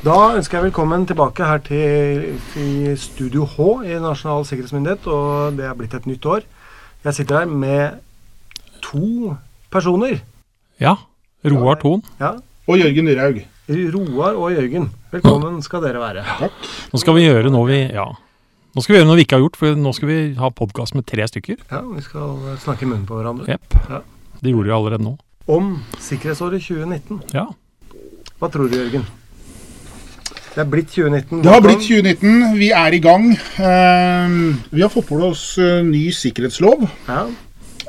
Da ønsker jeg velkommen tilbake her til i Studio H i Nasjonal sikkerhetsmyndighet. Og det er blitt et nytt år. Jeg sitter her med to personer. Ja. Roar Thon. Ja, Og Jørgen Dyrhaug. Roar og Jørgen. Velkommen skal dere være. Nå skal vi gjøre noe vi Ja. Nå skal vi gjøre noe vi ikke har gjort, for nå skal vi ha podkast med tre stykker. Ja, Vi skal snakke i munnen på hverandre. Jepp. Ja. Det gjorde vi allerede nå. Om sikkerhetsåret 2019. Ja. Hva tror du, Jørgen? Det er blitt 2019. Det har blitt 2019. Vi er i gang. Eh, vi har fått på oss eh, ny sikkerhetslov. Ja,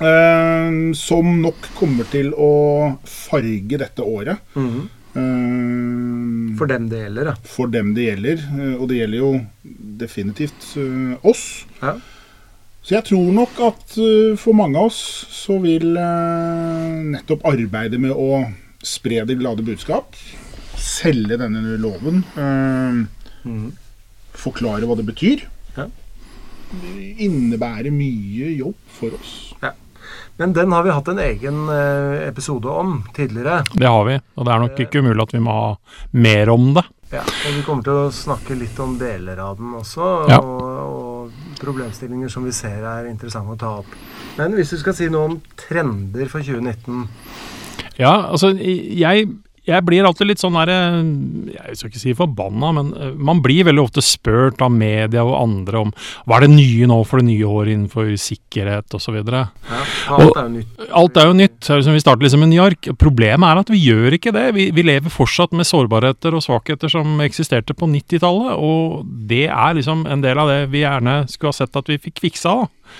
eh, som nok kommer til å farge dette året. mhm. Eh, For dem det gjelder, da. for dem det gjelder. eh, og det gjelder jo definitivt eh, oss. ja. Så jeg tror nok at for mange av oss så vil nettopp arbeidet med å spre det glade budskap, selge denne loven, eh, mm. forklare hva det betyr, Ja. innebærer mye jobb for oss. Men den har vi hatt en egen eh, episode om tidligere. Det har vi. Og det er nok ikke umulig at vi må ha mer om det. Ja, og Vi kommer til å snakke litt om deler av den også, Ja. og, og problemstillinger som vi ser er interessante å ta opp. Men hvis du skal si noe om trender for 2019 Ja, altså jeg, jeg blir alltid litt sånn herre Jeg skal ikke si forbanna, men eh, man blir veldig ofte spurt av media og andre om hva er det nye nå for det nye året innenfor sikkerhet osv. ja, Alt er jo nytt. Alt er jo nytt. Vi starter liksom med New York. Problemet er at vi gjør ikke det. Vi, vi lever fortsatt med sårbarheter og svakheter som eksisterte på 90-tallet. Og det er liksom en del av det vi gjerne skulle ha sett at vi fikk fiksa. da.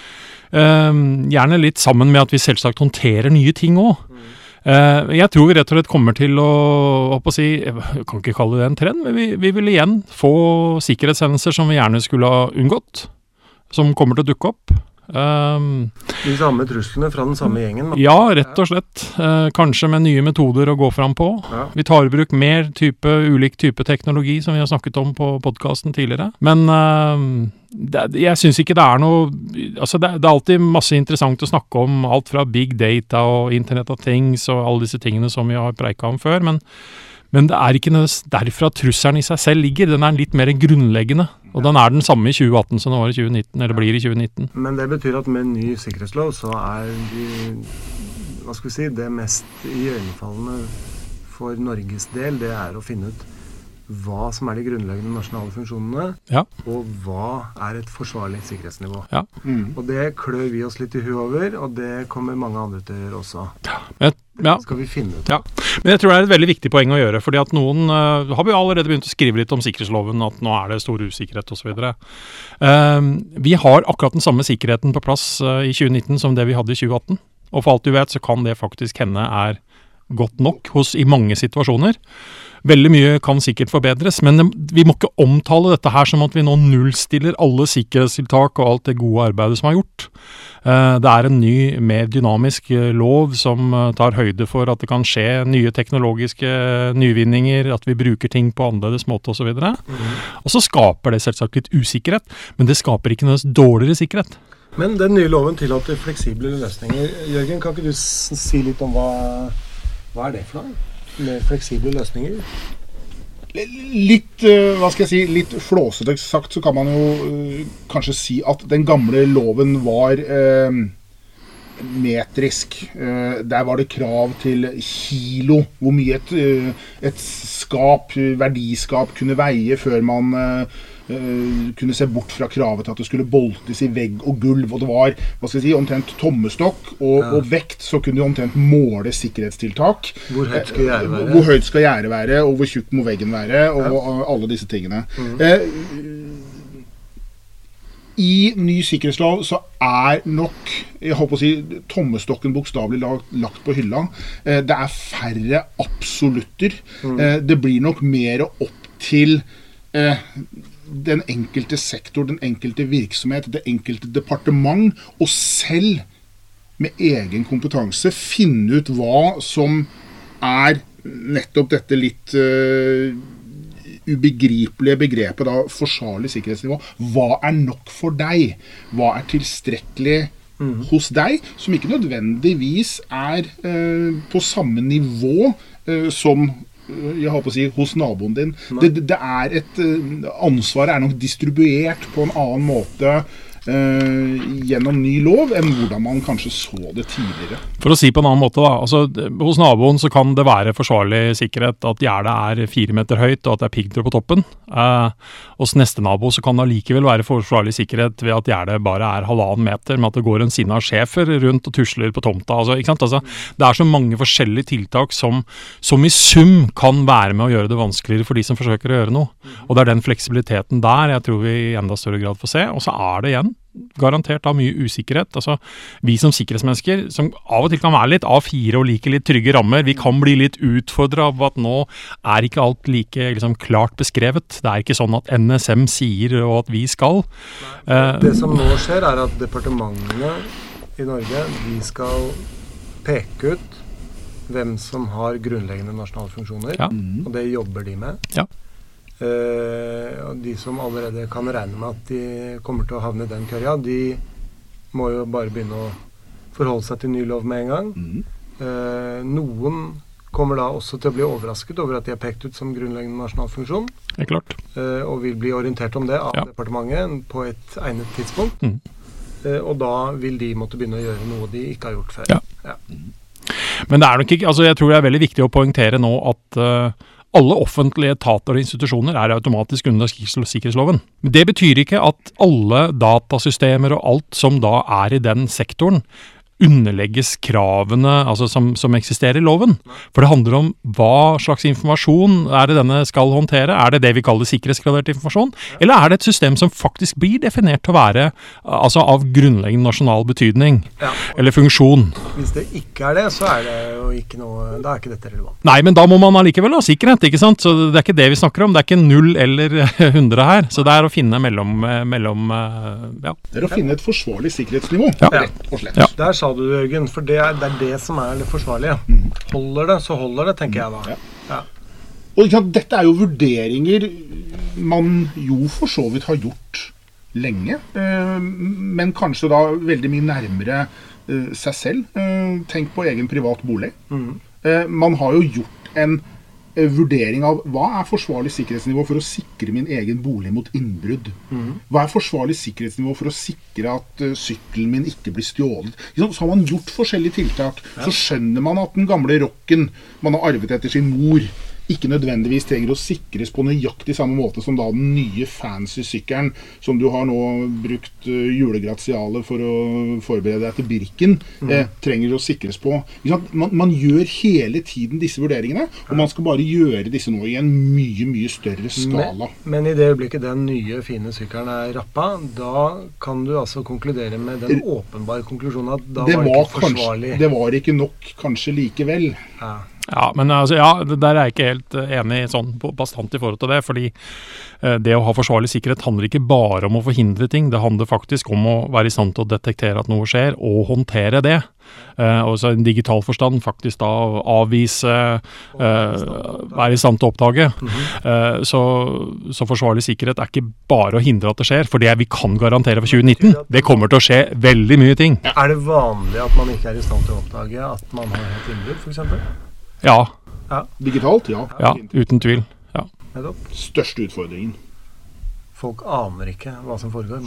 Um, gjerne litt sammen med at vi selvsagt håndterer nye ting òg. Jeg tror vi rett og slett kommer til å, å si, jeg kan ikke kalle det en trend, men vi, vi vil igjen få sikkerhetshendelser som vi gjerne skulle ha unngått. Som kommer til å dukke opp. Um, De samme truslene fra den samme gjengen. da. ja, rett og slett. Uh, kanskje med nye metoder å gå fram på. Ja. Vi tar i bruk mer type, ulik type teknologi, som vi har snakket om på podkasten tidligere. Men eh, det, jeg syns ikke det er noe Altså, det, det er alltid masse interessant å snakke om. Alt fra big data og Internet of Things og alle disse tingene som vi har preika om før. Men, men det er ikke derfra trusselen i seg selv ligger. Den er litt mer grunnleggende. Og den er den samme i 2018 som den var i 2019, eller blir i 2019. Men det betyr at med ny sikkerhetslov så er de, hva skal vi si, det mest iøynefallende for Norges del, det er å finne ut hva som er de grunnleggende nasjonale funksjonene, Ja. og hva er et forsvarlig sikkerhetsnivå. Ja. Mm. Og det klør vi oss litt i huet over, og det kommer mange andre til å gjøre også. Ja. Skal vi finne ut. Ja. Men jeg tror det er et veldig viktig poeng å gjøre. fordi at noen uh, har vi allerede begynt å skrive litt om sikkerhetsloven, at nå er det stor usikkerhet osv. Uh, vi har akkurat den samme sikkerheten på plass uh, i 2019 som det vi hadde i 2018. Og for alt du vet, så kan det faktisk hende er godt nok hos, i mange situasjoner. Veldig mye kan sikkert forbedres, men vi må ikke omtale dette her som at vi nå nullstiller alle sikkerhetstiltak og alt det gode arbeidet som er gjort. Eh, Det er en ny, mer dynamisk eh, lov som eh, tar høyde for at det kan skje nye teknologiske nyvinninger, at vi bruker ting på annerledes måte osv. Og, mm. og så skaper det selvsagt litt usikkerhet, men det skaper ikke nødvendigvis dårligere sikkerhet. Men den nye loven tillater fleksible løsninger. Jørgen, kan ikke du si litt om hva, hva er det for noe? Med fleksible løsninger? Litt, eh, hva skal jeg si, litt flåsete sagt så kan man jo eh, kanskje si at den gamle loven var eh, metrisk. Eh, der var det krav til kilo, hvor mye et, et skap, verdiskap, kunne veie før man eh, kunne se bort fra kravet til at det skulle boltes i vegg og gulv. Og det var hva skal jeg si, omtrent tommestokk og, Ja. og vekt, så kunne du omtrent måle sikkerhetstiltak. Hvor høyt skal gjerdet Eh, være? Hvor høyt skal gjerdet være, og hvor tjukk må veggen være, og, og alle disse tingene. Mm. Eh, I ny sikkerhetslov så er nok jeg håper å si, tommestokken bokstavelig lagt, lagt på hylla. Eh, det er færre absolutter. Eh, det blir nok mer opp til eh, den enkelte sektor, den enkelte virksomhet, det enkelte departement, og selv med egen kompetanse finne ut hva som er nettopp dette litt uh, ubegripelige begrepet da, forsvarlig sikkerhetsnivå. Hva er nok for deg? Hva er tilstrekkelig hos deg? Som ikke nødvendigvis er uh, på samme nivå uh, som jeg håper å si, hos naboen din. Det, det, er et eh, Ansvaret er nok distribuert på en annen måte gjennom ny lov enn hvordan man kanskje så det tidligere. For å si på en annen måte, da. Altså, hos naboen så kan det være forsvarlig sikkerhet at gjerdet er fire meter høyt og at det er piggtråd på toppen. Eh, hos neste nabo så kan det allikevel være forsvarlig sikkerhet ved at gjerdet bare er halvannen meter, med at det går en sinna schæfer rundt og tusler på tomta. Altså, ikke sant? Altså, det er så mange forskjellige tiltak som, som i sum kan være med å gjøre det vanskeligere for de som forsøker å gjøre noe. Og det er den fleksibiliteten der jeg tror vi i enda større grad får se. Og så er det igjen garantert av mye usikkerhet. Altså, vi som sikkerhetsmennesker, som av og til kan være litt A4 og liker litt trygge rammer, vi kan bli litt utfordra av at nå er ikke alt like liksom, klart beskrevet. Det er ikke sånn at NSM sier og at vi skal. Nei, det som nå skjer, er at departementene i Norge de skal peke ut hvem som har grunnleggende nasjonale funksjoner, ja. og det jobber de med. Ja. Uh, og de som allerede kan regne med at de kommer til å havne i den køya, de må jo bare begynne å forholde seg til ny lov med en gang. Mm. Uh, noen kommer da også til å bli overrasket over at de er pekt ut som grunnleggende nasjonal funksjon. Det er klart. Uh, og vil bli orientert om det av ja. departementet på et egnet tidspunkt. Mm. og da vil de måtte begynne å gjøre noe de ikke har gjort før. Ja. ja. Men det er nok ikke altså Jeg tror det er veldig viktig å poengtere nå at alle offentlige etater og institusjoner er automatisk under sikkerhetsloven. Men det betyr ikke at alle datasystemer og alt som da er i den sektoren, underlegges kravene altså som, som, eksisterer i loven. For det handler om hva slags informasjon er det denne skal håndtere. Er det det vi kaller sikkerhetsgradert informasjon, eller er det et system som faktisk blir definert til å være altså av grunnleggende nasjonal betydning ja. eller funksjon? Hvis det ikke er det, så er det jo ikke noe Da er ikke dette relevant. Nei, men da må man allikevel ha sikkerhet, ikke sant. Så det er ikke det vi snakker om. Det er ikke null eller 100 her. Så det er å finne mellom, mellom ja. Det er å finne et forsvarlig sikkerhetsnivå, ja. rett og slett. Ja. Der sa du, Jørgen. For det er, det er, det som er det forsvarlige. Holder det, så holder det, tenker jeg da. Ja. Og Dette er jo vurderinger man jo for så vidt har gjort lenge. Eh, men kanskje da veldig mye nærmere eh, seg selv. Eh, tenk på egen privat bolig. Mm. Man har jo gjort en vurdering av hva er forsvarlig sikkerhetsnivå for å sikre min egen bolig mot innbrudd. Mm. Hva er forsvarlig sikkerhetsnivå for å sikre at uh, sykkelen min ikke blir stjålet. Så har man gjort forskjellige tiltak. Så skjønner man at den gamle rocken man har arvet etter sin mor, ikke nødvendigvis trenger å sikres på nøyaktig samme måte som da den nye fancy sykkelen som du har nå brukt julegratiale for å forberede deg til Birken, mm. eh, trenger å sikres på. Man, man, gjør hele tiden disse vurderingene, og man skal bare gjøre disse nå i en mye, mye større skala. Men, men i det øyeblikket den nye, fine sykkelen er rappa, da kan du altså konkludere med den åpenbare konklusjonen at da det var det ikke forsvarlig. Kanskje, det var ikke nok kanskje likevel. Ja. Ja, men altså, ja, der er jeg ikke helt eh, enig sånn bastant i forhold til det. fordi eh, det å ha forsvarlig sikkerhet handler ikke bare om å forhindre ting. Det handler faktisk om å være i stand til å detektere at noe skjer, og håndtere det. Eh, og så i en digital forstand faktisk da avvise, eh, være i stand til å oppdage. Mm -hmm. eh, så, så, forsvarlig sikkerhet er ikke bare å hindre at det skjer. For det vi kan garantere for 2019, det kommer til å skje veldig mye ting. Er det vanlig at man ikke er i stand til å oppdage at man har et innbrudd, f.eks.? Ja. ja. Digitalt, ja. Ja, uten tvil. Ja. Største utfordringen. Folk aner ikke hva som foregår.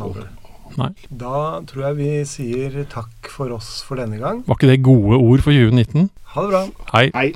Nei. Da tror jeg vi sier takk for oss for denne gang. Var ikke det gode ord for 2019? Ha det bra. Hei. Hei.